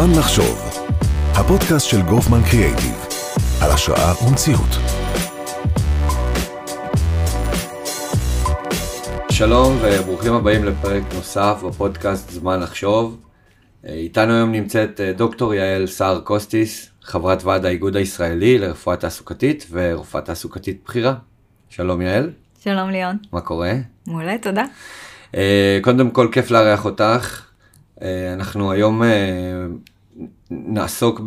זמן לחשוב, הפודקאסט של גופמן קריאייטיב, על השראה ומציאות. שלום וברוכים הבאים לפרק נוסף בפודקאסט זמן לחשוב. איתנו היום נמצאת אה, דוקטור יעל סער קוסטיס, חברת ועד האיגוד הישראלי לרפואה תעסוקתית ורפואה תעסוקתית בכירה. שלום יעל. שלום ליאון. מה קורה? מעולה, תודה. אה, קודם כל כיף לארח אותך. אה, אנחנו היום נעסוק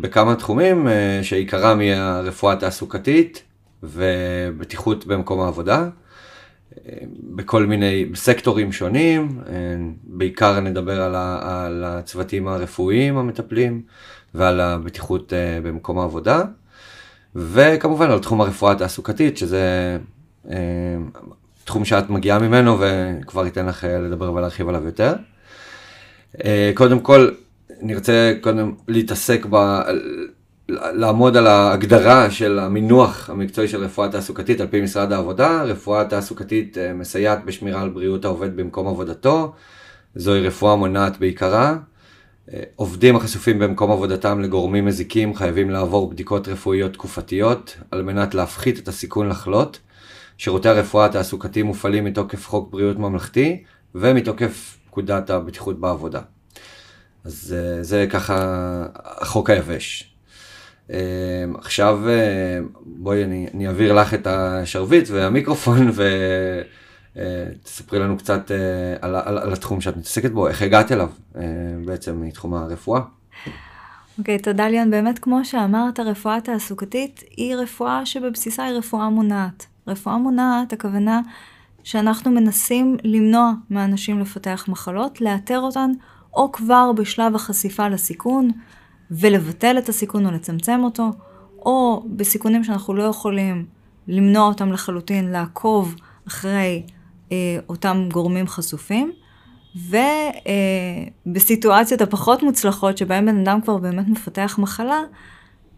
בכמה תחומים שעיקרם יהיה הרפואה התעסוקתית ובטיחות במקום העבודה. בכל מיני סקטורים שונים, בעיקר נדבר על, ה, על הצוותים הרפואיים המטפלים ועל הבטיחות אה, במקום העבודה, וכמובן על תחום הרפואה התעסוקתית, שזה אה, תחום שאת מגיעה ממנו וכבר אתן לך אה, לדבר ולהרחיב עליו יותר. קודם כל, נרצה קודם להתעסק ב... לעמוד על ההגדרה של המינוח המקצועי של רפואה תעסוקתית על פי משרד העבודה. רפואה תעסוקתית אה, מסייעת בשמירה על בריאות העובד במקום עבודתו. זוהי רפואה מונעת בעיקרה. אה, עובדים החשופים במקום עבודתם לגורמים מזיקים חייבים לעבור בדיקות רפואיות תקופתיות על מנת להפחית את הסיכון לחלות. שירותי הרפואה התעסוקתיים מופעלים מתוקף חוק בריאות ממלכתי ומתוקף פקודת הבטיחות בעבודה. אז אה, זה ככה החוק היבש. אמ, עכשיו אה, בואי אני, אני אעביר לך את השרביט והמיקרופון ותספרי אה, לנו קצת על, על, על התחום שאת מתעסקת בו, איך הגעת אליו בעצם מתחום הרפואה. אוקיי, okay, תודה ליאון. באמת, כמו שאמרת, רפואה תעסוקתית היא רפואה שבבסיסה היא רפואה מונעת. רפואה מונעת, הכוונה שאנחנו מנסים למנוע מאנשים לפתח מחלות, לאתר אותן, או כבר בשלב החשיפה לסיכון, ולבטל את הסיכון או לצמצם אותו, או בסיכונים שאנחנו לא יכולים למנוע אותם לחלוטין, לעקוב אחרי אה, אותם גורמים חשופים. ובסיטואציות אה, הפחות מוצלחות, שבהן בן אדם כבר באמת מפתח מחלה,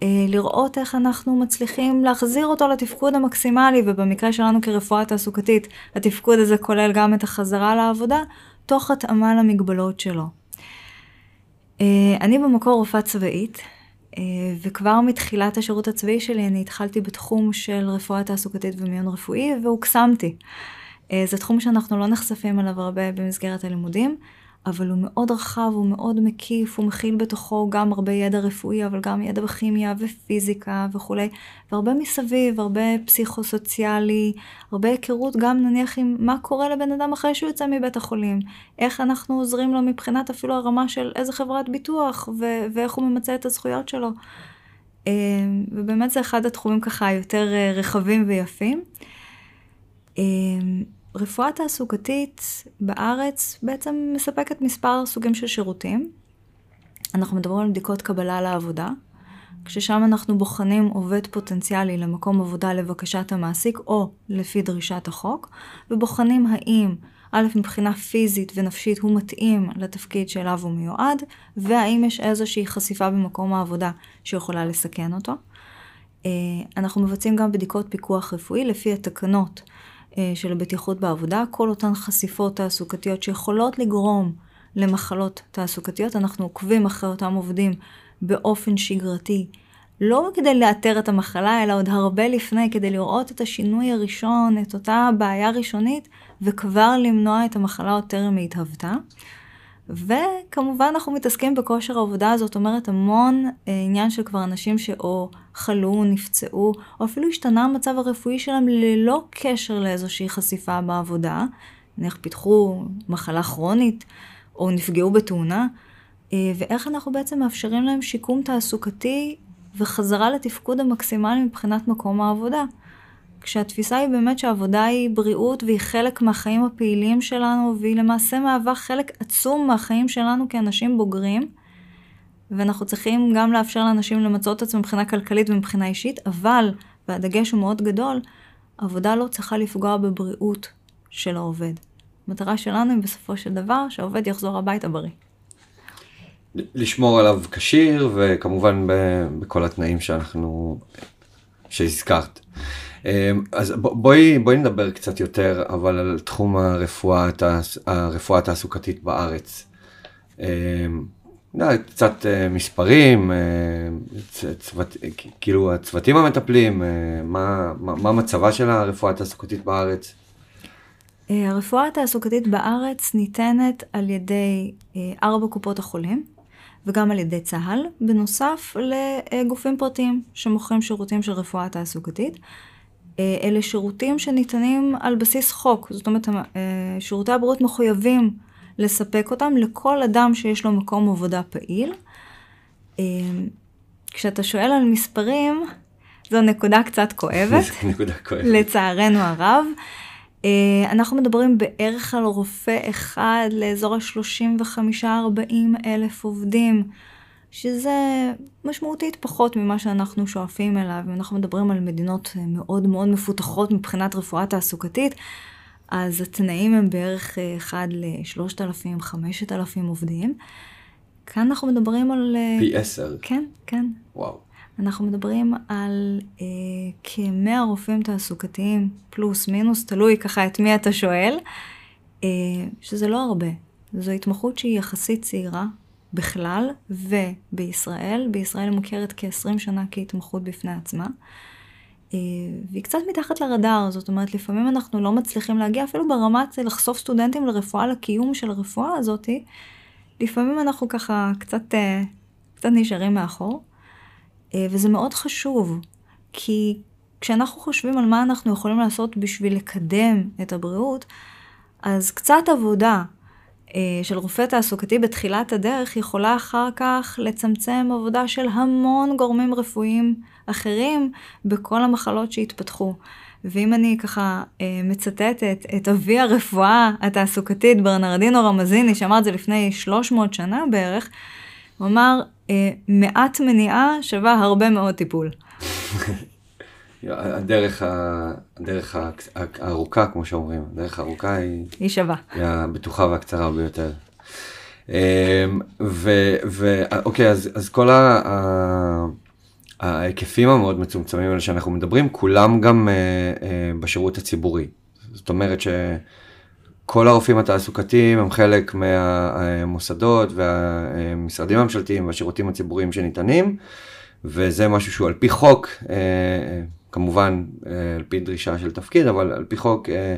אה, לראות איך אנחנו מצליחים להחזיר אותו לתפקוד המקסימלי, ובמקרה שלנו כרפואה תעסוקתית, התפקוד הזה כולל גם את החזרה לעבודה, תוך התאמה למגבלות שלו. אה, אני במקור רופאה צבאית, אה, וכבר מתחילת השירות הצבאי שלי אני התחלתי בתחום של רפואה תעסוקתית ומיון רפואי, והוקסמתי. אה, זה תחום שאנחנו לא נחשפים אליו הרבה במסגרת הלימודים, אבל הוא מאוד רחב, הוא מאוד מקיף, הוא מכיל בתוכו גם הרבה ידע רפואי, אבל גם ידע בכימיה ופיזיקה וכולי, והרבה מסביב, הרבה פסיכו-סוציאלי, הרבה היכרות גם נניח עם מה קורה לבן אדם אחרי שהוא יוצא מבית החולים, איך אנחנו עוזרים לו מבחינת אפילו הרמה של איזה חברת ביטוח, ו- ואיך הוא ממצה את הזכויות שלו. אה, ובאמת זה אחד התחומים ככה היותר אה, רחבים ויפים. אה, רפואה תעסוקתית בארץ בעצם מספקת מספר סוגים של שירותים. אנחנו מדברים על בדיקות קבלה לעבודה, כששם אנחנו בוחנים עובד פוטנציאלי למקום עבודה לבקשת המעסיק או לפי דרישת החוק, ובוחנים האם א', מבחינה פיזית ונפשית הוא מתאים לתפקיד שאליו הוא מיועד, והאם יש איזושהי חשיפה במקום העבודה שיכולה לסכן אותו. אה, אנחנו מבצעים גם בדיקות פיקוח רפואי לפי התקנות של הבטיחות בעבודה, כל אותן חשיפות תעסוקתיות שיכולות לגרום למחלות תעסוקתיות. אנחנו עוקבים אחרי אותם עובדים באופן שגרתי, לא כדי לאתר את המחלה, אלא עוד הרבה לפני, כדי לראות את השינוי הראשון, את אותה בעיה ראשונית, וכבר למנוע את המחלה עוד טרם התהוותה. וכמובן אנחנו מתעסקים בכושר העבודה, זאת אומרת המון אה, עניין של כבר אנשים שאו חלו, נפצעו, או אפילו השתנה המצב הרפואי שלהם ללא קשר לאיזושהי חשיפה בעבודה, נניח פיתחו מחלה כרונית, או נפגעו בתאונה, אה, ואיך אנחנו בעצם מאפשרים להם שיקום תעסוקתי וחזרה לתפקוד המקסימלי מבחינת מקום העבודה. כשהתפיסה היא באמת שעבודה היא בריאות והיא חלק מהחיים הפעילים שלנו, והיא למעשה מהווה חלק עצום מהחיים שלנו כאנשים בוגרים, ואנחנו צריכים גם לאפשר לאנשים למצות את עצמם מבחינה כלכלית ומבחינה אישית, אבל, והדגש הוא מאוד גדול, עבודה לא צריכה לפגוע בבריאות של העובד. המטרה שלנו היא בסופו של דבר שהעובד יחזור הביתה בריא. לשמור עליו כשיר וכמובן בכל התנאים שאנחנו, שהזכרת. אמ, אז בואי, בואי נדבר קצת יותר אבל על תחום הרפואה, הרפואה התעסוקתית בארץ. אמ, לא, קצת אה, מספרים, אה, צוות, כאילו הצוותים המטפלים, אה, מה, מה, מצבה של הרפואה התעסוקתית בארץ? אה, הרפואה התעסוקתית בארץ ניתנת על ידי אה, ארבע קופות החולים וגם על ידי צה"ל, בנוסף לגופים פרטיים שמוכרים שירותים של רפואה תעסוקתית. אה, אלה שירותים שניתנים על בסיס חוק, זאת אומרת, אה, שירותי הבריאות מחויבים לספק אותם לכל אדם שיש לו מקום עבודה פעיל. אה, כשאתה שואל על מספרים, זו נקודה קצת כואבת. זו נקודה כואבת. לצערנו הרב. אנחנו מדברים בערך על רופא אחד לאזור ה-35-40 אלף עובדים, שזה משמעותית פחות ממה שאנחנו שואפים אליו. אם אנחנו מדברים על מדינות אה, מאוד מאוד מפותחות מבחינת רפואה תעסוקתית, אז התנאים הם בערך אה, אחד ל-3,000-5,000 עובדים. כאן אנחנו מדברים על... אה, פי עשר, כן, כן. וואו. אנחנו מדברים על אה, כ-100 רופאים תעסוקתיים, פלוס מינוס, תלוי ככה את מי אתה שואל, אה, שזה לא הרבה. זו התמחות שהיא יחסית צעירה בכלל, ובישראל, בישראל היא מוכרת כ-20 שנה כהתמחות בפני עצמה. אה, והיא קצת מתחת לרדאר, זאת אומרת, לפעמים אנחנו לא מצליחים להגיע אפילו ברמת לחשוף סטודנטים לרפואה, לקיום של הרפואה הזאתי. לפעמים אנחנו ככה קצת, אה, קצת נשארים מאחור. אה, וזה מאוד חשוב, כי כשאנחנו חושבים על מה אנחנו יכולים לעשות בשביל לקדם את הבריאות, אז קצת עבודה של רופא תעסוקתי בתחילת הדרך יכולה אחר כך לצמצם עבודה של המון גורמים רפואיים אחרים בכל המחלות שהתפתחו. ואם אני ככה אה, מצטטת את אבי הרפואה התעסוקתית ברנרדינו רמזיני, שאמר את זה לפני 300 שנה בערך, הוא אמר, אה, מעט מניעה שווה הרבה מאוד טיפול. הדרך, ה- הדרך ה- הארוכה, כמו שאומרים, הדרך הארוכה היא, היא שווה. היא הבטוחה והקצרה ביותר. אמ, ו- ו- אוקיי, אז, אז כל ה- ה- ההיקפים המאוד מצומצמים האלה שאנחנו מדברים, כולם גם אה, אה, בשירות הציבורי. זאת אומרת שכל הרופאים התעסוקתיים הם חלק מהמוסדות והמשרדים הממשלתיים והשירותים הציבוריים שניתנים, וזה משהו שהוא על פי חוק, אה, כמובן אה, על פי דרישה של תפקיד, אבל על פי חוק אה,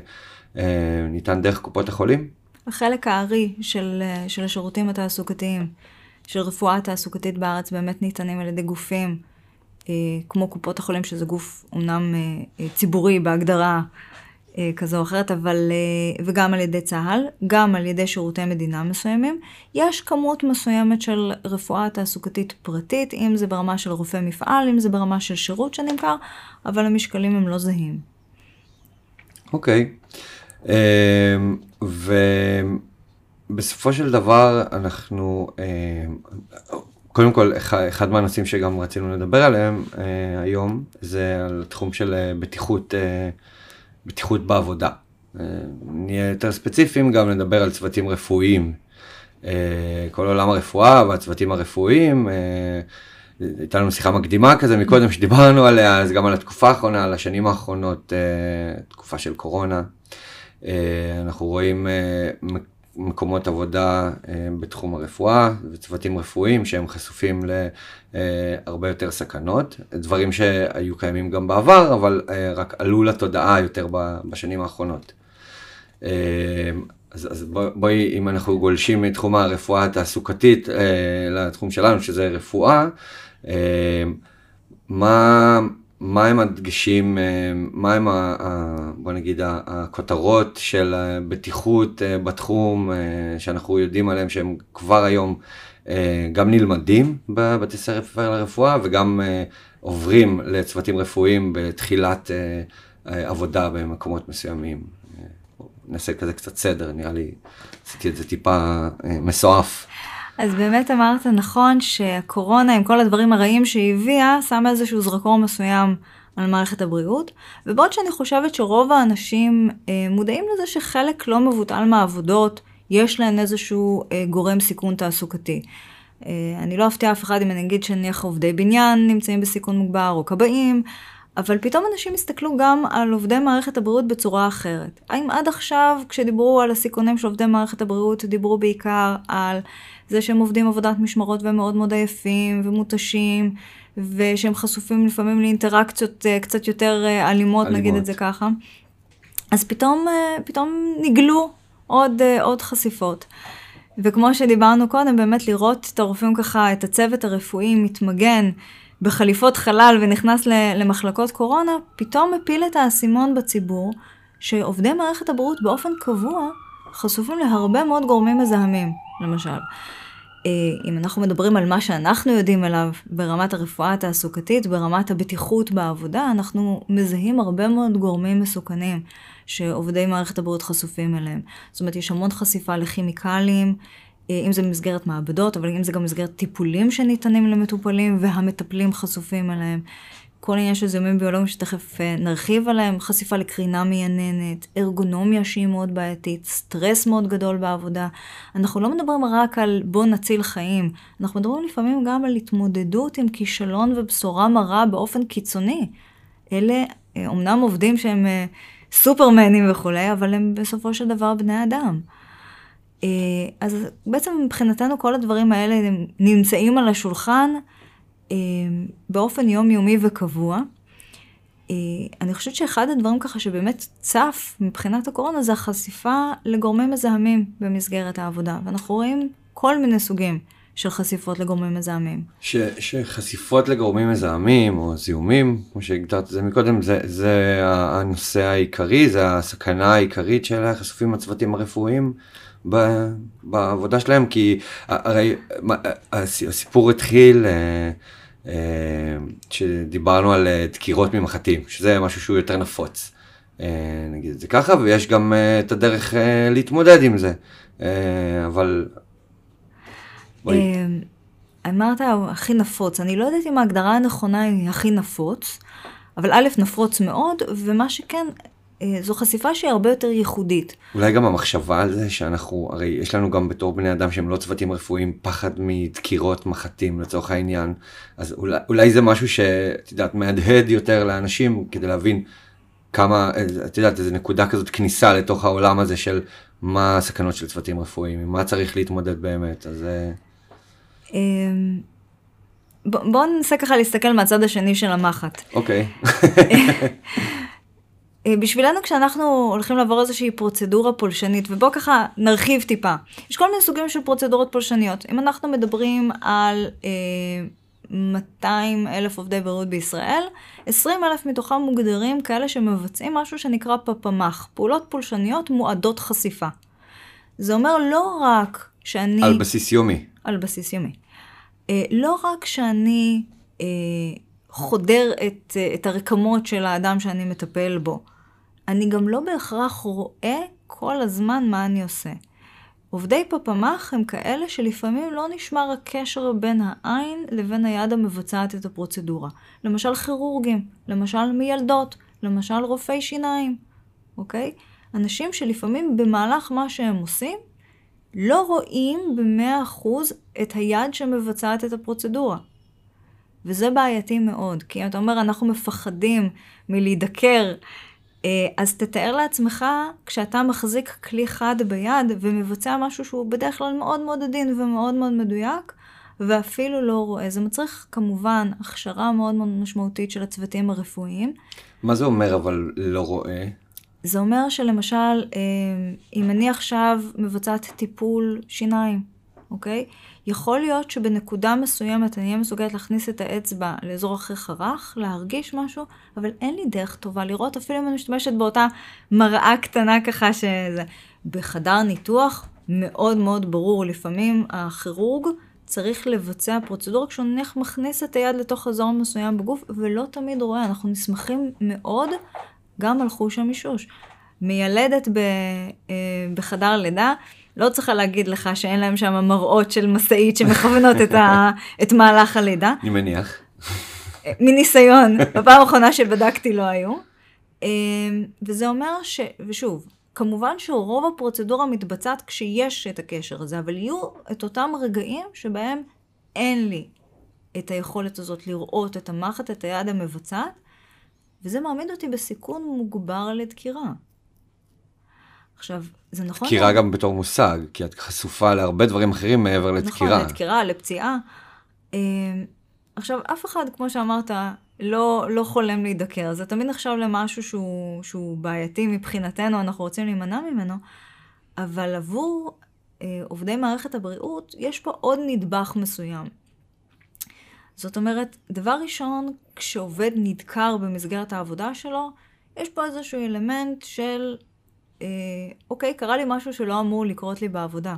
אה, ניתן דרך קופות החולים. החלק הארי של, של השירותים התעסוקתיים, של רפואה תעסוקתית בארץ, באמת ניתנים על ידי גופים כמו קופות החולים, שזה גוף אומנם ציבורי בהגדרה כזו או אחרת, אבל, אה, וגם על ידי צה"ל, גם על ידי שירותי מדינה מסוימים. יש כמות מסוימת של רפואה תעסוקתית פרטית, אם זה ברמה של רופא מפעל, אם זה ברמה של שירות שנמכר, אבל המשקלים הם לא זהים. אוקיי. אמ, ובסופו של דבר אנחנו, אמ, קודם כל אחד, מהנושאים שגם רצינו לדבר עליהם אה, היום זה על תחום של אה, בטיחות, אה, בטיחות בעבודה. אה, נהיה יותר ספציפיים גם לדבר על צוותים רפואיים. אה, כל עולם הרפואה והצוותים הרפואיים. אה, הייתה לנו שיחה מקדימה כזה מקודם שדיברנו עליה, אז גם על התקופה האחרונה, על השנים האחרונות, תקופה של קורונה. אנחנו רואים מקומות עבודה אה, בתחום הרפואה וצוותים רפואיים שהם חשופים להרבה יותר סכנות, דברים שהיו קיימים גם בעבר, אבל אה, רק עלו לתודעה יותר בשנים האחרונות. אה, אז, אז בוא- בואי, אם אנחנו גולשים מתחום הרפואה התעסוקתית אה, לתחום שלנו, שזה רפואה, אה, מה, מה הם הדגשים, אה, מה הם, ה, ה, בוא נגיד, הכותרות של אה, בתחום, אה, שאנחנו יודעים עליהם שהם כבר היום גם נלמדים בבתי ספר לרפואה וגם עוברים לצוותים רפואיים בתחילת עבודה במקומות מסוימים. נעשה כזה קצת סדר, נראה לי עשיתי את זה טיפה מסועף. אז באמת אמרת נכון שהקורונה עם כל הדברים הרעים שהיא הביאה, שמה איזשהו זרקור מסוים על מערכת הבריאות, ובעוד שאני חושבת שרוב האנשים אה, מודעים לזה שחלק לא מבוטל מהעבודות, יש להן איזשהו אה, גורם סיכון תעסוקתי. אה, אני לא אפתיע אף אחד אם אני אגיד שנניח עובדי בניין נמצאים בסיכון מוגבר, או כבאים, אבל פתאום אנשים הסתכלו גם על עובדי מערכת הבריאות בצורה אחרת. האם עד עכשיו, כשדיברו על הסיכונים של עובדי מערכת הבריאות, דיברו בעיקר על זה שהם עובדים עבודת משמרות והם מאוד מאוד עייפים ומותשים, ושהם חשופים לפעמים לאינטראקציות uh, קצת יותר אלימות, אלימות, נגיד את זה ככה. אז פתאום, uh, פתאום נגלו עוד, עוד חשיפות. וכמו שדיברנו קודם, באמת לראות את הרופאים ככה, את הצוות הרפואי מתמגן בחליפות חלל ונכנס למחלקות קורונה, פתאום מפיל את האסימון בציבור, שעובדי מערכת הבריאות באופן קבוע חשופים להרבה מאוד גורמים מזהמים, למשל. אה, אם אנחנו מדברים על מה שאנחנו יודעים עליו ברמת הרפואה התעסוקתית, ברמת הבטיחות בעבודה, אנחנו מזהים הרבה מאוד גורמים מסוכנים שעובדי מערכת הבריאות חשופים אליהם. זאת אומרת, יש המון חשיפה לכימיקלים, אה, אם זה במסגרת מעבדות, אבל אם זה גם במסגרת טיפולים שניתנים למטופלים והמטפלים חשופים אליהם. כל העניין של זיהומים ביולוגיים שתכף אה, נרחיב עליהם, חשיפה לקרינה מייננת, ארגונומיה שהיא מאוד בעייתית, סטרס מאוד גדול בעבודה. אנחנו לא מדברים רק על בוא נציל חיים, אנחנו מדברים לפעמים גם על התמודדות עם כישלון ובשורה מרה באופן קיצוני. אלה אומנם אה, עובדים שהם סופרמנים וכולי, אבל הם בסופו של דבר בני אדם. אה, אז בעצם מבחינתנו כל הדברים האלה נמצאים על השולחן אה, באופן יומיומי וקבוע. אה, אני חושבת שאחד הדברים ככה שבאמת צף מבחינת הקורונה זה החשיפה לגורמים מזהמים במסגרת העבודה, ואנחנו רואים כל מיני סוגים של חשיפות לגורמים מזהמים. ש, שחשיפות לגורמים מזהמים או זיהומים, כמו שהגדרת את זה מקודם, זה, זה הנושא העיקרי, זה הסכנה העיקרית של החשופים הצוותים הרפואיים. בעבודה שלהם, כי הרי הסיפור התחיל אה, אה, שדיברנו על אה, דקירות ממחטים, שזה משהו שהוא יותר נפוץ. נגיד את זה ככה, ויש גם את הדרך להתמודד עם זה. אבל... אמרת הכי נפוץ, אני לא יודעת אם ההגדרה הנכונה היא הכי נפוץ, אבל א', נפוץ מאוד, ומה שכן, אה, זו חשיפה שהיא הרבה יותר ייחודית. אולי גם המחשבה על זה שאנחנו, הרי יש לנו גם בתור בני אדם שהם לא צוותים רפואיים, פחד מדקירות מחטים לצורך העניין, אז אולי, אולי זה משהו שאת יודעת, מהדהד יותר לאנשים כדי להבין כמה, את יודעת, איזה נקודה כזאת כניסה לתוך העולם הזה של מה הסכנות של צוותים רפואיים, עם מה צריך להתמודד באמת, אז... אה, אמ, בואו ננסה ככה להסתכל מהצד השני של המחט. אוקיי. אה, בשבילנו כשאנחנו הולכים לעבור איזושהי פרוצדורה פולשנית, ובואו ככה נרחיב טיפה. יש כל מיני סוגים של פרוצדורות פולשניות. אם אנחנו מדברים על אה, 200 אלף עובדי בריאות בישראל, 20 אלף מתוכם מוגדרים כאלה שמבצעים משהו שנקרא פפמ"ח, פעולות פולשניות מועדות חשיפה. זה אומר לא רק שאני... על בסיס יומי. על בסיס יומי. אה, לא רק שאני... אה, חודר את, אה, את הרקמות של האדם שאני מטפל בו. אני גם לא בהכרח רואה כל הזמן מה אני עושה. עובדי פפמ"ח הם כאלה שלפעמים לא נשמר הקשר בין העין לבין היד המבצעת את הפרוצדורה. למשל כירורגים, למשל מיילדות, למשל רופאי שיניים, אוקיי? אנשים שלפעמים במהלך מה שהם עושים, לא רואים במאה אחוז את היד שמבצעת את הפרוצדורה. וזה בעייתי מאוד, כי אתה אומר, אנחנו מפחדים מלהידקר אז תתאר לעצמך כשאתה מחזיק כלי חד ביד ומבצע משהו שהוא בדרך כלל מאוד מאוד עדין ומאוד מאוד מדויק, ואפילו לא רואה. זה מצריך כמובן הכשרה מאוד מאוד משמעותית של הצוותים הרפואיים. מה זה אומר אבל לא רואה? זה אומר שלמשל, אה, אם אני עכשיו מבצעת טיפול שיניים, אוקיי? יכול להיות שבנקודה מסוימת אני אהיה מסוגלת להכניס את האצבע לאזור אחרי חרך, להרגיש משהו, אבל אין לי דרך טובה לראות, אפילו אם אני משתמשת באותה מראה קטנה ככה שזה. בחדר ניתוח מאוד מאוד ברור, לפעמים הכירורג צריך לבצע פרוצדורה כשהוא נניח מכניס את היד לתוך אזור מסוים בגוף, ולא תמיד רואה. אנחנו נסמכים מאוד גם על חוש המישוש. מיילדת ב, אה, בחדר לידה, לא צריכה להגיד לך שאין להם שם מראות של משאית שמכוונות את, ה, את מהלך הלידה. אני מניח. מניסיון, בפעם האחרונה שבדקתי לא היו. אמ, וזה אומר ש... ושוב, כמובן שרוב הפרוצדורה מתבצעת כשיש את הקשר הזה, אבל יהיו את אותם רגעים שבהם אין לי את היכולת הזאת לראות את המחט, את היד המבצעת, וזה מעמיד אותי בסיכון מוגבר לדקירה. עכשיו, זה נכון... דקירה גם בתור מושג, כי את חשופה להרבה דברים אחרים מעבר לדקירה. נכון, לדקירה, לפציעה. אה, עכשיו, אף אחד, כמו שאמרת, לא, לא חולם להידקר. זה תמיד נחשב למשהו שהוא, שהוא בעייתי מבחינתנו, אנחנו רוצים להימנע ממנו, אבל עבור אה, עובדי מערכת הבריאות, יש פה עוד נדבך מסוים. זאת אומרת, דבר ראשון, כשעובד נדקר במסגרת העבודה שלו, יש פה איזשהו אלמנט של, אוקיי, קרה לי משהו שלא אמור לקרות לי בעבודה.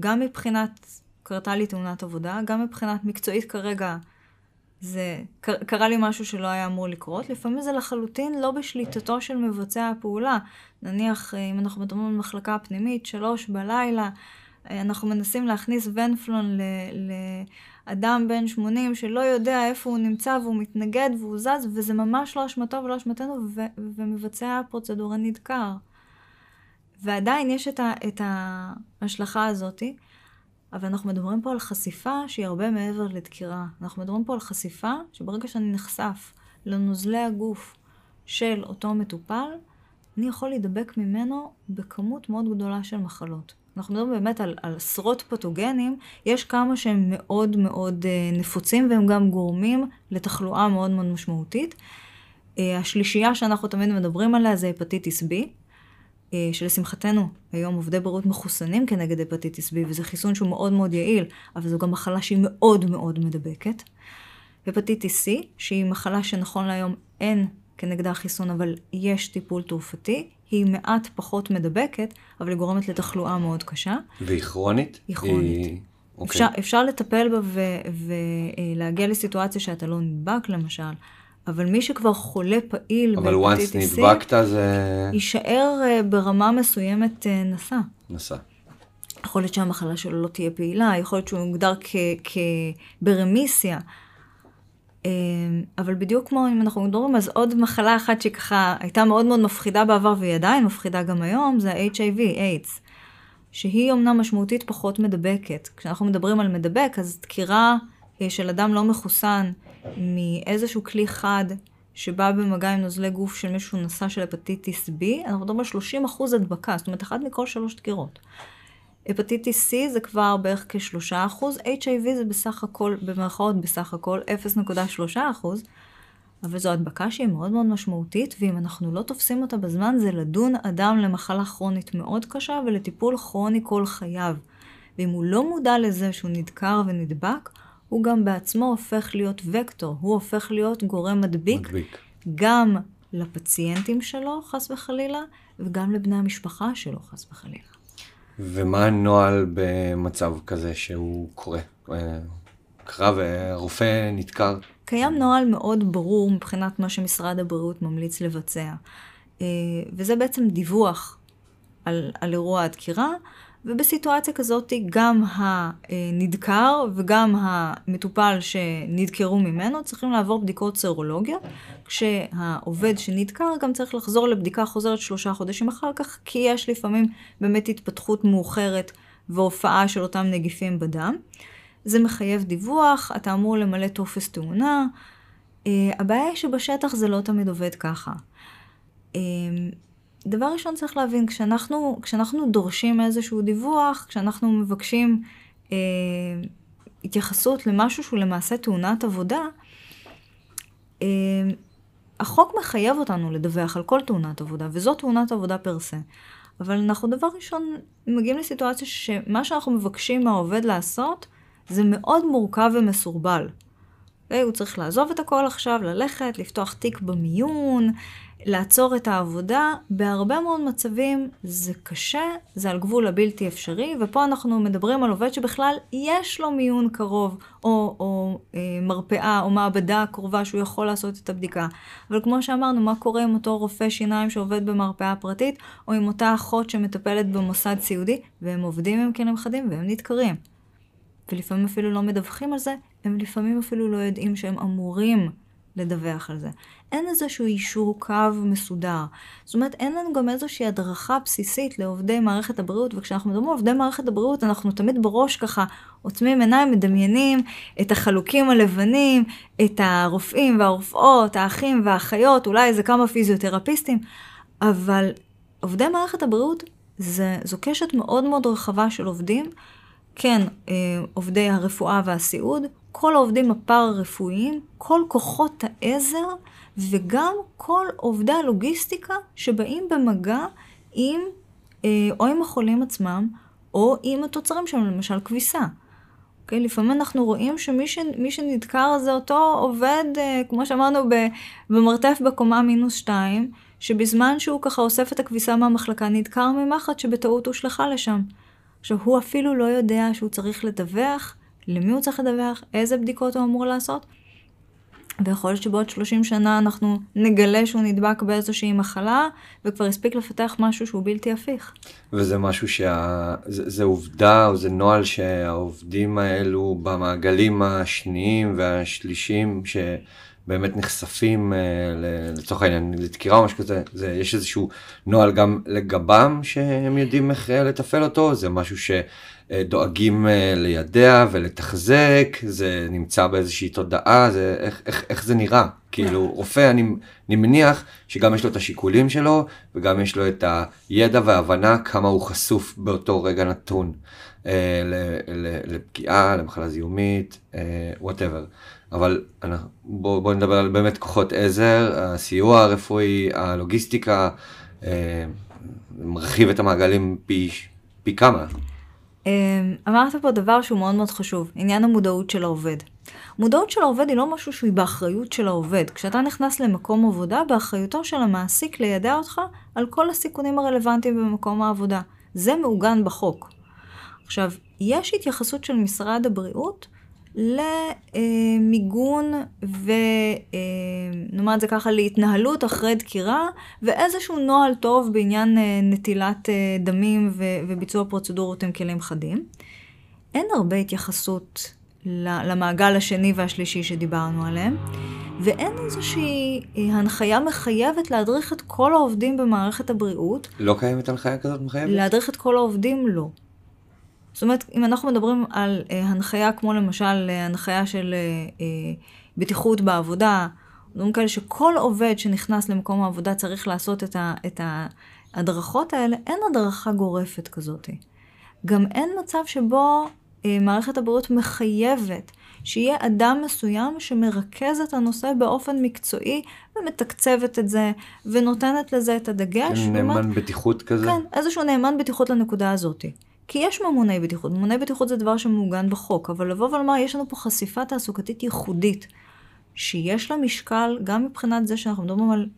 גם מבחינת, קרתה לי תאונת עבודה, גם מבחינת מקצועית כרגע, זה, קרה לי משהו שלא היה אמור לקרות. לפעמים זה לחלוטין לא בשליטתו של מבצע הפעולה. נניח, אה, אם אנחנו מדברים על מחלקה פנימית, שלוש בלילה, אה, אנחנו מנסים להכניס ונפלון לאדם בן 80 שלא יודע איפה הוא נמצא והוא מתנגד והוא זז, וזה ממש לא אשמתו ולא אשמתנו, ו- ומבצע הפרוצדורה נדקר. ועדיין יש את, ה- את ההשלכה הזאתי, אבל אנחנו מדברים פה על חשיפה שהיא הרבה מעבר לדקירה. אנחנו מדברים פה על חשיפה שברגע שאני נחשף לנוזלי הגוף של אותו מטופל, אני יכול להידבק ממנו בכמות מאוד גדולה של מחלות. אנחנו מדברים באמת על, על עשרות פתוגנים, יש כמה שהם מאוד מאוד uh, נפוצים והם גם גורמים לתחלואה מאוד מאוד משמעותית. Uh, השלישייה שאנחנו תמיד מדברים עליה זה הפטיטיס B, שלשמחתנו היום עובדי בריאות מחוסנים כנגד הפטיטיס B, וזה חיסון שהוא מאוד מאוד יעיל, אבל זו גם מחלה שהיא מאוד מאוד מדבקת. הפטיטיס C, שהיא מחלה שנכון להיום אין כנגדה חיסון, אבל יש טיפול תרופתי, היא מעט פחות מדבקת, אבל היא גורמת לתחלואה מאוד קשה. והיא כרונית? היא כרונית. היא... אפשר, אוקיי. אפשר לטפל בה ולהגיע לסיטואציה שאתה לא נדבק למשל, אבל מי שכבר חולה פעיל אבל once נדבקת זה... יישאר אה, ברמה מסוימת אה, נשא. נשא. יכול להיות שהמחלה שלו לא תהיה פעילה, יכול להיות שהוא יוגדר ברמיסיה. אמ, אבל בדיוק כמו אם אנחנו מדברים, אז עוד מחלה אחת שככה הייתה מאוד מאוד מפחידה בעבר והיא עדיין מפחידה גם היום, זה ה-HIV, AIDS, שהיא אומנם משמעותית פחות מדבקת. כשאנחנו מדברים על מדבק, אז דקירה אה, של אדם לא מחוסן מאיזשהו כלי חד שבא במגע עם נוזלי גוף של מישהו נשא של הפטיטיס B, אנחנו מדברים על 30% הדבקה, זאת אומרת, אחת מכל שלוש דקירות. הפטיטיס C זה כבר בערך כשלושה אחוז, HIV זה בסך הכל, במרכאות בסך הכל 0.3 אחוז, אבל זו הדבקה שהיא מאוד מאוד משמעותית, ואם אנחנו לא תופסים אותה בזמן, זה לדון אדם למחלה כרונית מאוד קשה ולטיפול כרוני כל חייו. ואם הוא לא מודע לזה שהוא נדקר ונדבק, הוא גם בעצמו הופך להיות וקטור, הוא הופך להיות גורם מדביק, מדביק. גם לפציינטים שלו, חס וחלילה, וגם לבני המשפחה שלו, חס וחלילה. ומה הנוהל במצב כזה שהוא קורה? אה, קרה והרופא נדקר? קיים נוהל מאוד ברור מבחינת מה שמשרד הבריאות ממליץ לבצע. אה, וזה בעצם דיווח על, על אירוע הדקירה, ובסיטואציה כזאת גם הנדקר וגם המטופל שנדקרו ממנו צריכים לעבור בדיקות סרולוגיות, כשהעובד שנדקר גם צריך לחזור לבדיקה חוזרת שלושה חודשים אחר כך, כי יש לפעמים באמת התפתחות מאוחרת והופעה של אותם נגיפים בדם. זה מחייב דיווח, אתה אמור למלא טופס תאונה. Uh, הבעיה היא שבשטח זה לא תמיד עובד ככה. Uh, דבר ראשון צריך להבין, כשאנחנו, כשאנחנו דורשים איזשהו דיווח, כשאנחנו מבקשים אה, התייחסות למשהו שהוא למעשה תאונת עבודה, אה, החוק מחייב אותנו לדווח על כל תאונת עבודה, וזו תאונת עבודה פר סה. אבל אנחנו דבר ראשון מגיעים לסיטואציה שמה שאנחנו מבקשים מהעובד לעשות, זה מאוד מורכב ומסורבל. הוא צריך לעזוב את הכל עכשיו, ללכת, לפתוח תיק במיון, לעצור את העבודה, בהרבה מאוד מצבים זה קשה, זה על גבול הבלתי אפשרי, ופה אנחנו מדברים על עובד שבכלל יש לו מיון קרוב, או, או אה, מרפאה, או מעבדה קרובה שהוא יכול לעשות את הבדיקה. אבל כמו שאמרנו, מה קורה עם אותו רופא שיניים שעובד במרפאה פרטית, או עם אותה אחות שמטפלת במוסד סיעודי, והם עובדים עם כלים חדים והם נדקרים. ולפעמים אפילו לא מדווחים על זה, הם לפעמים אפילו לא יודעים שהם אמורים לדווח על זה. אין איזשהו אישור קו מסודר. זאת אומרת, אין לנו גם איזושהי הדרכה בסיסית לעובדי מערכת הבריאות, וכשאנחנו מדברים על עובדי מערכת הבריאות, אנחנו תמיד בראש ככה עוצמים עיניים, מדמיינים את החלוקים הלבנים, את הרופאים והרופאות, האחים והאחיות, אולי איזה כמה פיזיותרפיסטים, אבל עובדי מערכת הבריאות זה, זו קשת מאוד מאוד רחבה של עובדים. כן, אה, עובדי הרפואה והסיעוד, כל העובדים הפארה-רפואיים, כל כוחות העזר וגם כל עובדי הלוגיסטיקה שבאים במגע עם, אה, או עם החולים עצמם, או עם התוצרים שלהם, למשל כביסה. אוקיי? לפעמים אנחנו רואים שמי ש, שנדקר זה אותו עובד, אה, כמו שאמרנו, במרתף בקומה מינוס שתיים, שבזמן שהוא ככה אוסף את הכביסה מהמחלקה נדקר ממחט שבטעות הושלכה לשם. עכשיו, הוא אפילו לא יודע שהוא צריך לדווח, למי הוא צריך לדווח, איזה בדיקות הוא אמור לעשות, ויכול להיות שבעוד 30 שנה אנחנו נגלה שהוא נדבק באיזושהי מחלה, וכבר הספיק לפתח משהו שהוא בלתי הפיך. וזה משהו שה... זה, זה עובדה או זה נוהל שהעובדים האלו במעגלים השניים והשלישיים, ש... באמת נחשפים אה, לצורך העניין לדקירה או משהו כזה, זה, יש איזשהו נוהל גם לגבם שהם יודעים איך אה, לתפעל אותו, זה משהו שדואגים אה, לידע ולתחזק, זה נמצא באיזושהי תודעה, זה, איך, איך, איך זה נראה, כאילו רופא אני, אני מניח שגם יש לו את השיקולים שלו וגם יש לו את הידע וההבנה כמה הוא חשוף באותו רגע נתון לפגיעה, למחלה זיהומית, whatever. אבל בואו בוא נדבר על באמת כוחות עזר, הסיוע הרפואי, הלוגיסטיקה, אה, מרחיב את המעגלים פי, פי כמה. אמ, אמרת פה דבר שהוא מאוד מאוד חשוב, עניין המודעות של העובד. מודעות של העובד היא לא משהו שהוא באחריות של העובד. כשאתה נכנס למקום עבודה, באחריותו של המעסיק לידע אותך על כל הסיכונים הרלוונטיים במקום העבודה. זה מעוגן בחוק. עכשיו, יש התייחסות של משרד הבריאות למיגון ונאמר את זה ככה, להתנהלות אחרי דקירה, ואיזשהו נוהל טוב בעניין אה, נטילת אה, דמים וביצוע פרוצדורות עם כלים חדים. אין הרבה התייחסות למעגל השני והשלישי שדיברנו עליהם, ואין איזושהי אה, הנחיה מחייבת להדריך את כל העובדים במערכת הבריאות. לא קיימת הנחיה כזאת מחייבת? להדריך את כל העובדים, לא. זאת אומרת, אם אנחנו מדברים על אה, הנחיה כמו למשל אה, הנחיה של אה, אה, בטיחות בעבודה, דברים כאלה שכל עובד שנכנס למקום העבודה צריך לעשות את, ה, את ההדרכות האלה, אין הדרכה גורפת כזאת. גם אין מצב שבו אה, מערכת הבריאות מחייבת שיהיה אדם מסוים שמרכז את הנושא באופן מקצועי ומתקצבת את זה ונותנת לזה את הדגש. כן, נאמן בטיחות כזה? כן, איזשהו נאמן בטיחות לנקודה הזאת. כי יש ממוני בטיחות, ממוני בטיחות זה דבר שמעוגן בחוק, אבל לבוא ולומר, יש לנו פה חשיפה תעסוקתית ייחודית, שיש לה משקל גם מבחינת זה שאנחנו מדברים על,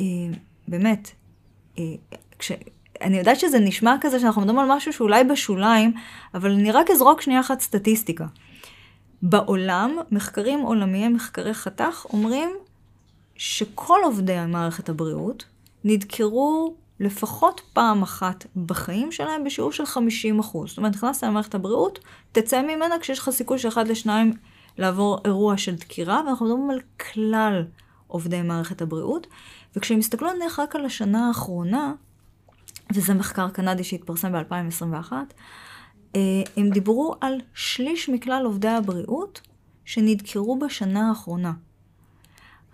אה, באמת, אה, כש... אני יודעת שזה נשמע כזה שאנחנו מדברים על משהו שאולי בשוליים, אבל אני רק אזרוק שנייה אחת סטטיסטיקה. בעולם, מחקרים עולמיים, מחקרי חתך, אומרים שכל עובדי מערכת הבריאות נדקרו לפחות פעם אחת בחיים שלהם בשיעור של 50 אחוז. זאת אומרת, נכנסת למערכת הבריאות, תצא ממנה כשיש לך סיכוי של אחד לשניים לעבור אירוע של דקירה, ואנחנו מדברים על כלל עובדי מערכת הבריאות. וכשהם הסתכלו נניח רק על השנה האחרונה, וזה מחקר קנדי שהתפרסם ב-2021, אה, הם דיברו על שליש מכלל עובדי הבריאות שנדקרו בשנה האחרונה.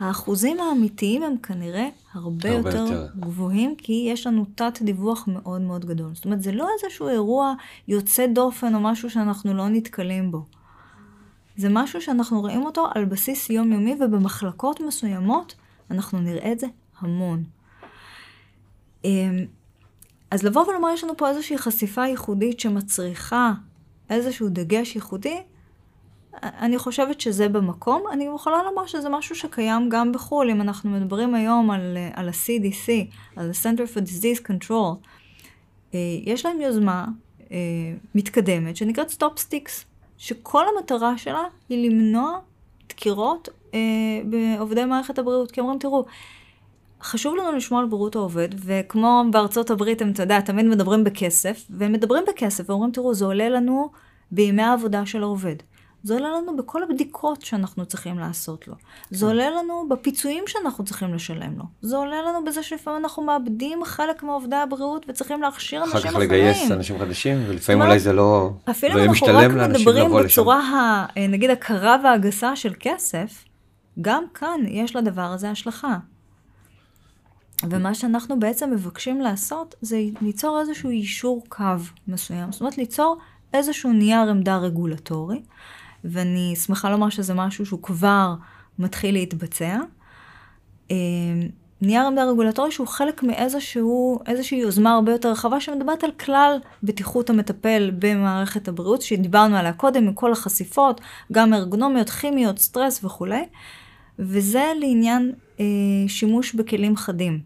האחוזים האמיתיים הם כנראה הרבה, הרבה יותר, יותר גבוהים, כי יש לנו תת דיווח מאוד מאוד גדול. זאת אומרת, זה לא איזשהו אירוע יוצא דופן או משהו שאנחנו לא נתקלים בו. זה משהו שאנחנו רואים אותו על בסיס יומיומי, ובמחלקות מסוימות אנחנו נראה את זה המון. אמ, אז לבוא ולומר, יש לנו פה איזושהי חשיפה ייחודית שמצריכה איזשהו דגש ייחודי, אני חושבת שזה במקום. אני יכולה לומר שזה משהו שקיים גם בחו"ל. אם אנחנו מדברים היום על, על ה-CDC, על ה-Center for Disease Control, אה, יש להם יוזמה אה, מתקדמת שנקראת Stop Sticks, שכל המטרה שלה היא למנוע דקירות אה, בעובדי מערכת הבריאות. כי אומרים, תראו, חשוב לנו לשמוע על בריאות העובד, וכמו בארצות הברית, הם, אתה יודע, תמיד מדברים בכסף, והם מדברים בכסף, ואומרים, תראו, זה עולה לנו בימי העבודה של העובד. זה עולה לנו בכל הבדיקות שאנחנו צריכים לעשות לו. זה עולה לנו בפיצויים שאנחנו צריכים לשלם לו. זה עולה לנו בזה שלפעמים אנחנו מאבדים חלק מעובדי הבריאות וצריכים להכשיר אנשים אחר אחרים. כך לגייס אנשים חדשים, ולפעמים אולי זה לא... אפילו לא אם אנחנו רק מדברים. בצורה, ה, אה, נגיד, הקרה והגסה של כסף, גם כאן יש לדבר הזה השלכה. ומה שאנחנו בעצם מבקשים לעשות, זה ליצור איזשהו יישור קו מסוים. זאת אומרת, ליצור איזשהו נייר עמדה רגולטורי, ואני שמחה לומר שזה משהו שהוא כבר מתחיל להתבצע. אה, נייר עמדה רגולטורי שהוא חלק מאיזשהו, איזושהי יוזמה הרבה יותר רחבה שמדברת על כלל בטיחות המטפל במערכת הבריאות, שדיברנו עליה קודם, עם כל החשיפות, גם ארגונומיות, כימיות, סטרס וכולי, וזה לעניין אה, שימוש בכלים חדים.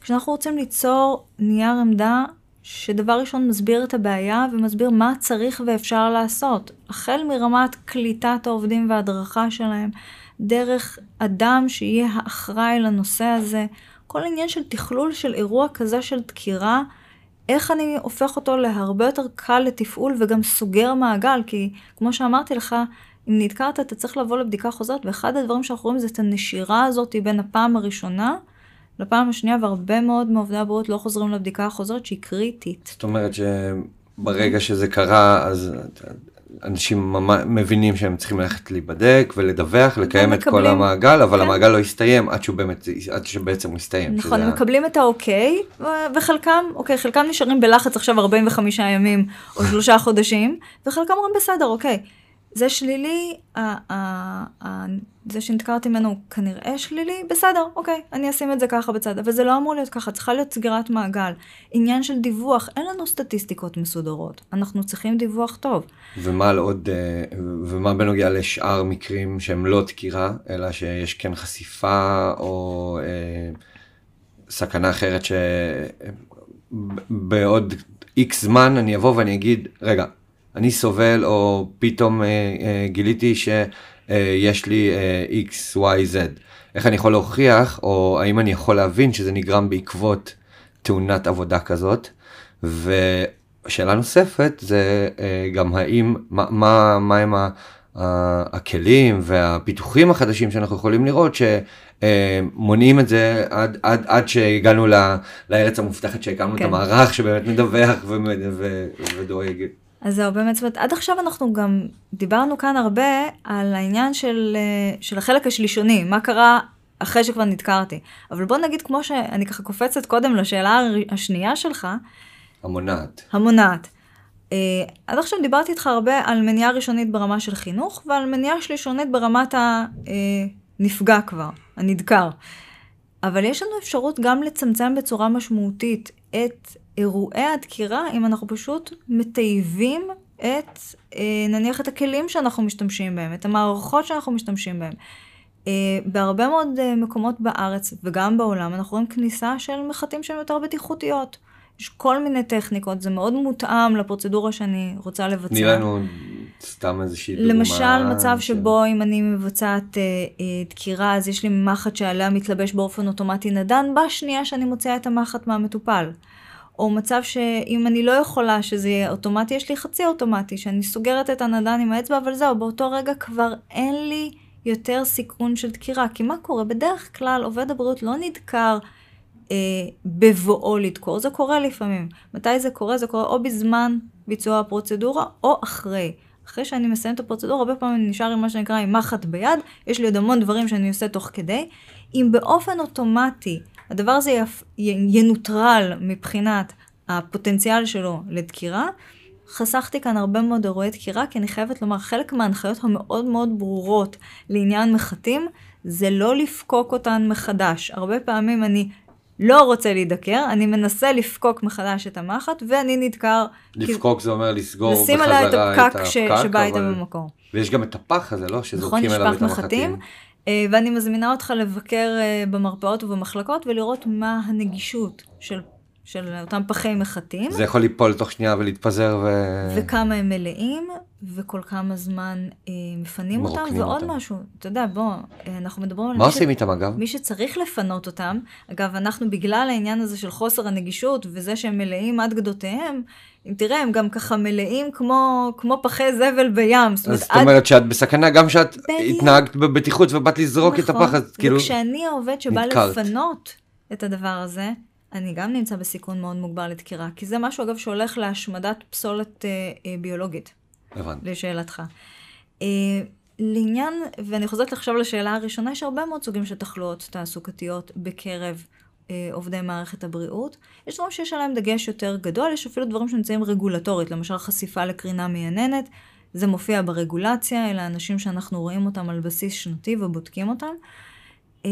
כשאנחנו רוצים ליצור נייר עמדה שדבר ראשון מסביר את הבעיה ומסביר מה צריך ואפשר לעשות, החל מרמת קליטת העובדים וההדרכה שלהם, דרך אדם שיהיה האחראי לנושא הזה, כל עניין של תכלול של אירוע כזה של דקירה, איך אני הופך אותו להרבה יותר קל לתפעול וגם סוגר מעגל, כי כמו שאמרתי לך, אם נתקעת אתה צריך לבוא לבדיקה חוזרת, ואחד הדברים שאנחנו רואים זה את הנשירה הזאת בין הפעם הראשונה לפעם השנייה, והרבה מאוד מעובדי הבריאות לא חוזרים לבדיקה החוזרת שהיא קריטית. זאת אומרת שברגע שזה קרה, אז אנשים מבינים שהם צריכים ללכת להיבדק ולדווח, לקיים את כל המעגל, אבל כן. המעגל לא יסתיים עד שהוא באמת, עד שבעצם הוא יסתיים. נכון, שזה הם מקבלים את האוקיי, וחלקם, אוקיי, חלקם נשארים בלחץ עכשיו 45 ימים או שלושה חודשים, וחלקם אומרים בסדר, אוקיי. זה שלילי, ה- ה- ה- זה שנתקרתי ממנו כנראה שלילי, בסדר, אוקיי, אני אשים את זה ככה בצד, אבל זה לא אמור להיות ככה, צריכה להיות סגירת מעגל. עניין של דיווח, אין לנו סטטיסטיקות מסודרות, אנחנו צריכים דיווח טוב. ומה על עוד, אה, ומה בנוגע לשאר מקרים שהם לא דקירה, אלא שיש כן חשיפה או אה, סכנה אחרת שבעוד איקס זמן אני אבוא ואני אגיד, רגע, אני סובל או פתאום אה, אה, גיליתי שיש לי אה, x, y, z. איך אני יכול להוכיח, או האם אני יכול להבין שזה נגרם בעקבות תאונת עבודה כזאת. ושאלה נוספת זה אה, גם האם, מה, מה, מה הם ה- הכלים והפיתוחים החדשים שאנחנו יכולים לראות שמונעים את זה עד, עד, עד שהגענו ל- לארץ המובטחת שהקמנו כן. את המערך שבאמת מדווח ודואג. אז זהו, באמת, זאת אומרת, עד עכשיו אנחנו גם דיברנו כאן הרבה על העניין של, אה, של החלק השלישוני, מה קרה אחרי שכבר נדקרתי. אבל בוא נגיד, כמו שאני ככה קופצת קודם לשאלה השנייה שלך, המונעת. המונעת. אה, עד עכשיו דיברתי איתך הרבה על מניעה ראשונית ברמה של חינוך, ועל מניעה שלישונית ברמת הנפגע כבר, הנדקר. אבל יש לנו אפשרות גם לצמצם בצורה משמעותית את אירועי הדקירה, אם אנחנו פשוט מטייבים את, אה, נניח, את הכלים שאנחנו משתמשים בהם, את המערכות שאנחנו משתמשים בהם. אה, בהרבה מאוד אה, מקומות בארץ וגם בעולם אנחנו רואים כניסה של מחטים שהן יותר בטיחותיות. יש כל מיני טכניקות, זה מאוד מותאם לפרוצדורה שאני רוצה לבצע. תני לנו סתם איזושהי דוגמה. למשל, מצב של- שבו אם אני מבצעת אה, אה, דקירה, אז יש לי מחט שעליה מתלבש באופן אוטומטי נדן בשנייה שאני מוציאה את המחט מהמטופל. או מצב שאם אני לא יכולה שזה יהיה אוטומטי, יש לי חצי אוטומטי, שאני סוגרת את הנדן עם האצבע, אבל זהו, באותו רגע כבר אין לי יותר סיכון של דקירה. כי מה קורה? בדרך כלל עובד הבריאות לא נדקר אה, בבואו לדקור, זה קורה לפעמים. מתי זה קורה? זה קורה או בזמן ביצוע הפרוצדורה או אחרי. אחרי שאני מסיים את הפרוצדורה, הרבה פעמים אני נשאר עם מה שנקרא עם מחט ביד, יש לי עוד המון דברים שאני עושה תוך כדי. אם באופן אוטומטי הדבר הזה יפ... ינוטרל מבחינת הפוטנציאל שלו לדקירה, חסכתי כאן הרבה מאוד אירועי דקירה, כי אני חייבת לומר, חלק מההנחיות המאוד מאוד ברורות לעניין מחטים, זה לא לפקוק אותן מחדש. הרבה פעמים אני לא רוצה להידקר, אני מנסה לפקוק מחדש את המחט, ואני נדקר. כי- לפקוק זה אומר לסגור בחזרה לשים עליה את הפקק ש- הפקק, שבא איתה אבל- במקום. ויש גם את הפח הזה, לא? נכון, שזורקים יש אליו פח את מחטים, המחטים. אה, ואני מזמינה אותך לבקר אה, במרפאות ובמחלקות ולראות מה הנגישות של, של אותם פחי מחטים. זה יכול ליפול תוך שנייה ולהתפזר ו... וכמה הם מלאים, וכל כמה זמן אה, מפנים אותם, ועוד אותם. משהו, אתה יודע, בוא, אה, אנחנו מדברים על מה מי ש- עושים איתם אגב? מי שצריך לפנות אותם, אגב, אנחנו בגלל העניין הזה של חוסר הנגישות וזה שהם מלאים עד גדותיהם, אם תראה, הם גם ככה מלאים כמו, כמו פחי זבל בים. זאת אומרת, זאת עד- אומרת שאת בסכנה גם שאת בדיוק. התנהגת בבטיחות ובאת לזרוק את נכון. הפח, אז כאילו... וכשאני העובד שבא נתקלת. לפנות את הדבר הזה, אני גם נמצא בסיכון מאוד מוגבר לדקירה, כי זה משהו, אגב, שהולך להשמדת פסולת אה, אה, ביולוגית. הבנתי. לשאלתך. אה, לעניין, ואני חוזרת עכשיו לשאלה הראשונה, יש הרבה מאוד סוגים של תחלואות תעסוקתיות בקרב עובדי מערכת הבריאות. יש דברים שיש עליהם דגש יותר גדול, יש אפילו דברים שנמצאים רגולטורית, למשל חשיפה לקרינה מייננת, זה מופיע ברגולציה, אלה אנשים שאנחנו רואים אותם על בסיס שנתי ובודקים אותם. אה,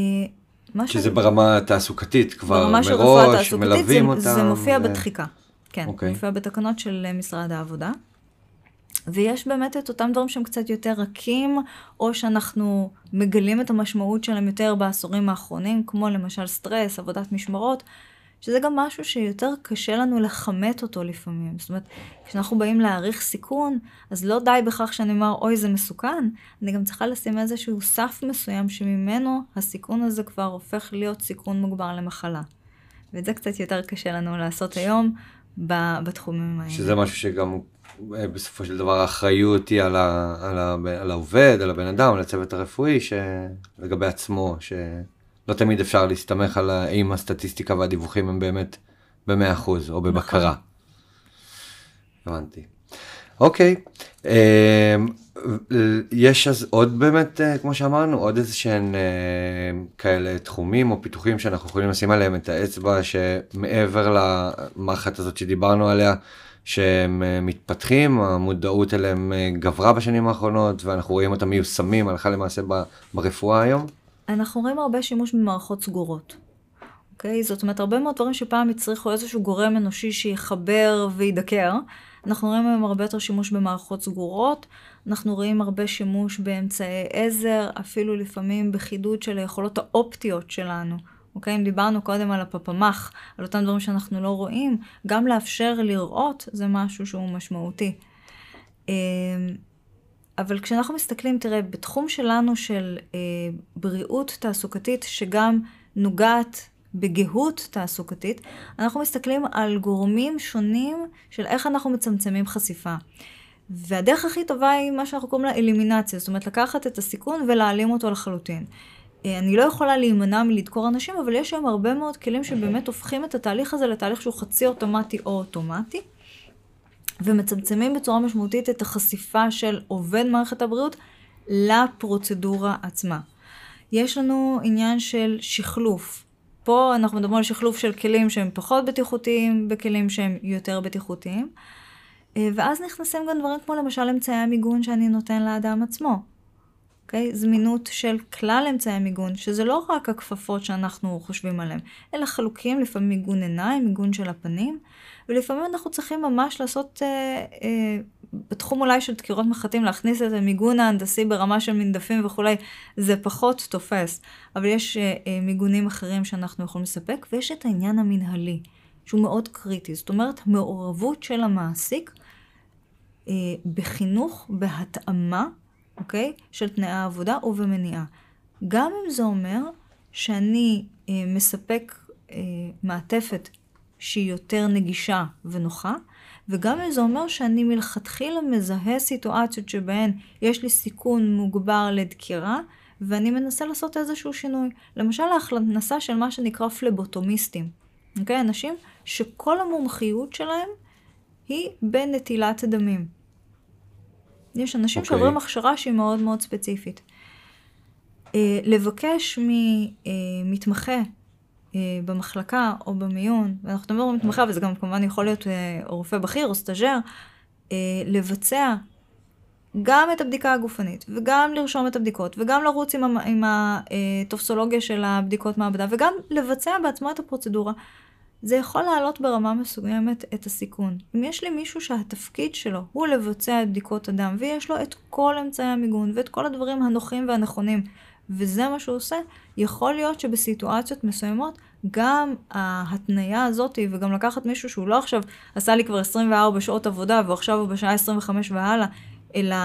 שזה שאני- ברמה התעסוקתית כבר ברמה מראש, מלווים זה, אותם. זה מופיע ו- בתחיקה. כן, אוקיי. מופיע בתקנות של אה, משרד העבודה. ויש באמת את אותם דברים שהם קצת יותר רכים, או שאנחנו מגלים את המשמעות שלהם יותר בעשורים האחרונים, כמו למשל סטרס, עבודת משמרות, שזה גם משהו שיותר קשה לנו לכמת אותו לפעמים. זאת אומרת, כשאנחנו באים להעריך סיכון, אז לא די בכך שאני אומר, אוי, זה מסוכן, אני גם צריכה לשים איזשהו סף מסוים שממנו הסיכון הזה כבר הופך להיות סיכון מוגבר למחלה. ואת זה קצת יותר קשה לנו לעשות היום בתחומים האלה. שזה משהו שגם בסופו של דבר האחריות היא על, ה, על, ה, על העובד, על הבן אדם, על הצוות הרפואי, שלגבי עצמו, שלא תמיד אפשר להסתמך על האם הסטטיסטיקה והדיווחים הם באמת ב-100% או בבקרה. הבנתי. אוקיי, אה, יש אז עוד באמת, אה, כמו שאמרנו, עוד איזה שהן אה, כאלה תחומים או פיתוחים שאנחנו יכולים לשים עליהם את האצבע, שמעבר למערכת הזאת שדיברנו עליה, שהם אה, מתפתחים, המודעות אליהם אה, גברה בשנים האחרונות, ואנחנו רואים אותם מיושמים הלכה למעשה ברפואה היום. אנחנו רואים הרבה שימוש במערכות סגורות. אוקיי? זאת אומרת, הרבה מאוד דברים שפעם הצריכו איזשהו גורם אנושי שיחבר וידקר. אנחנו רואים היום הרבה יותר שימוש במערכות סגורות, אנחנו רואים הרבה שימוש באמצעי עזר, אפילו לפעמים בחידוד של היכולות האופטיות שלנו. אוקיי? אם דיברנו קודם על הפפמח, על אותם דברים שאנחנו לא רואים, גם לאפשר לראות זה משהו שהוא משמעותי. אמ, אבל כשאנחנו מסתכלים, תראה, בתחום שלנו של אה, בריאות תעסוקתית, שגם נוגעת בגהות תעסוקתית, אנחנו מסתכלים על גורמים שונים של איך אנחנו מצמצמים חשיפה. והדרך הכי טובה היא מה שאנחנו קוראים לה אלימינציה, זאת אומרת לקחת את הסיכון ולהעלים אותו לחלוטין. אה, אני לא יכולה להימנע מלדקור אנשים, אבל יש היום הרבה מאוד כלים שבאמת הופכים את התהליך הזה לתהליך שהוא חצי אוטומטי או אוטומטי. ומצמצמים בצורה משמעותית את החשיפה של עובד מערכת הבריאות לפרוצדורה עצמה. יש לנו עניין של שחלוף. פה אנחנו מדברים על שחלוף של כלים שהם פחות בטיחותיים בכלים שהם יותר בטיחותיים. אה, ואז נכנסים גם דברים כמו למשל אמצעי המיגון שאני נותן לאדם עצמו. אוקיי? זמינות של כלל אמצעי המיגון, שזה לא רק הכפפות שאנחנו חושבים עליהן, אלא חלוקים, לפעמים מיגון עיניים, מיגון של הפנים, ולפעמים אנחנו צריכים ממש לעשות, אה, אה, בתחום אולי של דקירות מחטים, להכניס את המיגון ההנדסי ברמה של מנדפים וכולי, זה פחות תופס, אבל יש אה, אה, מיגונים אחרים שאנחנו יכולים לספק, ויש את העניין המנהלי, שהוא מאוד קריטי, זאת אומרת, מעורבות של המעסיק אה, בחינוך, בהתאמה, אוקיי? של תנאי העבודה ובמניעה. גם אם זה אומר שאני אה, מספק אה, מעטפת שהיא יותר נגישה ונוחה, וגם אם זה אומר שאני מלכתחילה מזהה סיטואציות שבהן יש לי סיכון מוגבר לדקירה, ואני מנסה לעשות איזשהו שינוי. למשל, ההכנסה של מה שנקרא פלבוטומיסטים. אוקיי? אנשים שכל המומחיות שלהם היא בנטילת דמים. יש אנשים אוקיי. אוקיי. שעוברים הכשרה שהיא מאוד מאוד ספציפית. אה, לבקש ממתמחה אה, במחלקה או במיון, ואנחנו מדברים על מתמחה, וזה גם כמובן יכול להיות אה, רופא בכיר או סטאז'ר, אה, לבצע גם את הבדיקה הגופנית, וגם לרשום את הבדיקות, וגם לרוץ עם, עם הטופסולוגיה של הבדיקות מעבדה, וגם לבצע בעצמו את הפרוצדורה. זה יכול להעלות ברמה מסוימת את הסיכון. אם יש לי מישהו שהתפקיד שלו הוא לבצע את בדיקות הדם, ויש לו את כל אמצעי המיגון ואת כל הדברים הנוחים והנכונים, וזה מה שהוא עושה, יכול להיות שבסיטואציות מסוימות, גם ההתניה הזאת, וגם לקחת מישהו שהוא לא עכשיו עשה לי כבר 24 שעות עבודה, ועכשיו הוא בשעה 25 והלאה, אלא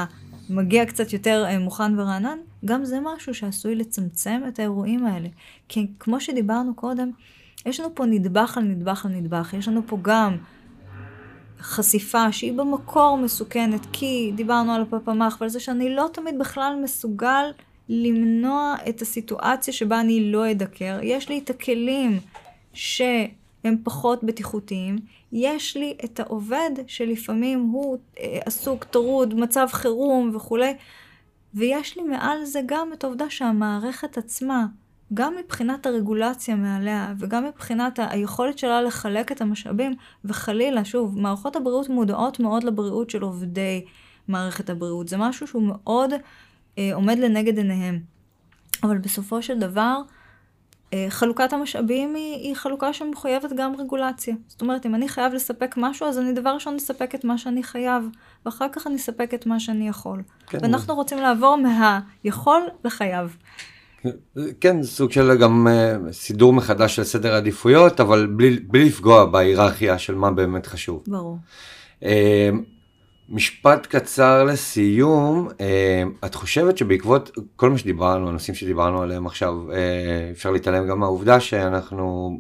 מגיע קצת יותר אה, מוכן ורענן, גם זה משהו שעשוי לצמצם את האירועים האלה. כי כמו שדיברנו קודם, יש לנו פה נדבך על נדבך על נדבך, יש לנו פה גם חשיפה שהיא במקור מסוכנת, כי דיברנו על הפפמ"ח ועל זה שאני לא תמיד בכלל מסוגל למנוע את הסיטואציה שבה אני לא אדקר. יש לי את הכלים שהם פחות בטיחותיים. יש לי את העובד שלפעמים הוא אה, עסוק, טרוד, מצב חירום וכולי. ויש לי מעל זה גם את העובדה שהמערכת עצמה, גם מבחינת הרגולציה מעליה וגם מבחינת היכולת שלה לחלק את המשאבים, וחלילה, שוב, מערכות הבריאות מודעות מאוד לבריאות של עובדי מערכת הבריאות. זה משהו שהוא מאוד אה, עומד לנגד עיניהם. אבל בסופו של דבר, אה, חלוקת המשאבים היא, היא חלוקה שמחויבת גם רגולציה. זאת אומרת, אם אני חייב לספק משהו, אז אני דבר ראשון אספק את מה שאני חייב, ואחר כך אני אספק את מה שאני יכול. כן. ואנחנו רוצים לעבור מהיכול לחייב. כן, סוג של גם uh, סידור מחדש של סדר עדיפויות, אבל בלי, בלי לפגוע בהיררכיה של מה באמת חשוב. ברור. Uh, משפט קצר לסיום, אה, את חושבת שבעקבות כל מה שדיברנו, הנושאים שדיברנו עליהם עכשיו, אה, אפשר להתעלם גם מהעובדה שאנחנו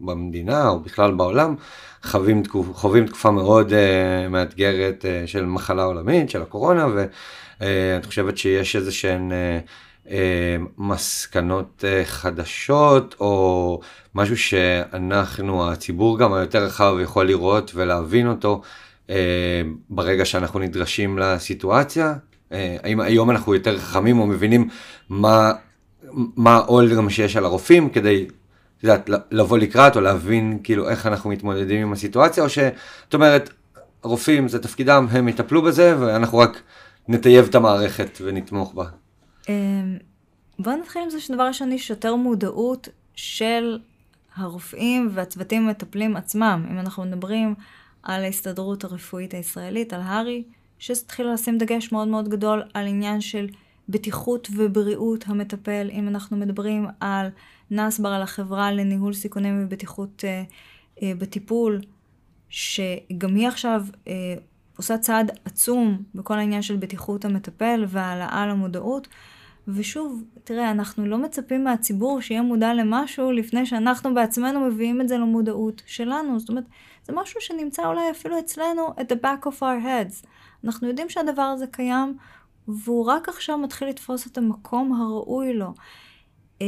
במדינה או בכלל בעולם חווים, תקופ, חווים תקופה מאוד אה, מאתגרת של מחלה עולמית, של הקורונה, ואת חושבת שיש איזה שהן מסקנות חדשות או משהו שאנחנו, הציבור גם היותר רחב יכול לראות ולהבין אותו. אה, ברגע שאנחנו נדרשים לסיטואציה? אה, האם היום אנחנו יותר חכמים או מבינים מה, העול גם שיש על הרופאים כדי, יודעת, לבוא לקראת או להבין כאילו איך אנחנו מתמודדים עם הסיטואציה, או שאת אומרת, רופאים זה תפקידם, הם יטפלו בזה ואנחנו רק נטייב את המערכת ונתמוך בה. אה, בוא נתחיל עם זה שדבר ראשון יש יותר מודעות של הרופאים והצוותים המטפלים עצמם. אם אנחנו מדברים על ההסתדרות הרפואית הישראלית, על הר"י, שהתחילה לשים דגש מאוד מאוד גדול על עניין של בטיחות ובריאות המטפל. אם אנחנו מדברים על נסבר, על החברה לניהול סיכונים ובטיחות אה, אה, בטיפול, שגם היא עכשיו אה, עושה צעד עצום בכל העניין של בטיחות המטפל והעלאה למודעות. ושוב, תראה, אנחנו לא מצפים מהציבור שיהיה מודע למשהו לפני שאנחנו בעצמנו מביאים את זה למודעות שלנו. זאת אומרת, זה משהו שנמצא אולי אפילו אצלנו at the back of our heads. אנחנו יודעים שהדבר הזה קיים, והוא רק עכשיו מתחיל לתפוס את המקום הראוי לו. אה,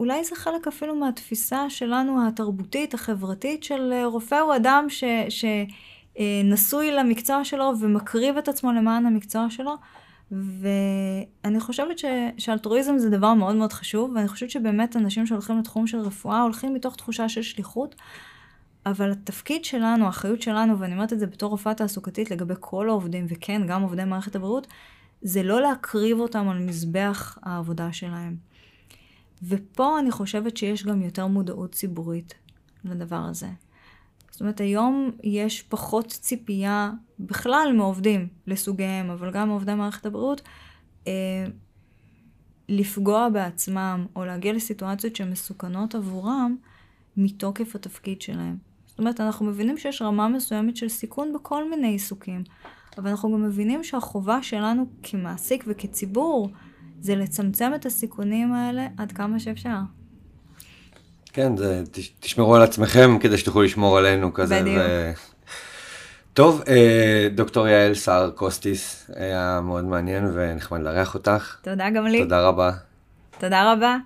אולי זה חלק אפילו מהתפיסה שלנו התרבותית, החברתית, של אה, רופא הוא אדם ש, שנשוי למקצוע שלו ומקריב את עצמו למען המקצוע שלו. ואני חושבת ש... שאלטרואיזם זה דבר מאוד מאוד חשוב, ואני חושבת שבאמת אנשים שהולכים לתחום של רפואה הולכים מתוך תחושה של שליחות, אבל התפקיד שלנו, האחריות שלנו, ואני אומרת את זה בתור רופאה תעסוקתית לגבי כל העובדים, וכן, גם עובדי מערכת הבריאות, זה לא להקריב אותם על מזבח העבודה שלהם. ופה אני חושבת שיש גם יותר מודעות ציבורית לדבר הזה. זאת אומרת, היום יש פחות ציפייה בכלל מעובדים לסוגיהם, אבל גם מעובדי מערכת הבריאות, אה, לפגוע בעצמם או להגיע לסיטואציות שהן מסוכנות עבורם מתוקף התפקיד שלהם. זאת אומרת, אנחנו מבינים שיש רמה מסוימת של סיכון בכל מיני עיסוקים, אבל אנחנו גם מבינים שהחובה שלנו כמעסיק וכציבור זה לצמצם את הסיכונים האלה עד כמה שאפשר. כן, זה, תשמרו על עצמכם כדי שתוכלו לשמור עלינו כזה. בדיוק. ו... טוב, אה, דוקטור יעל סער קוסטיס, היה מאוד מעניין ונחמד לארח אותך. תודה גם לי. תודה רבה. תודה רבה.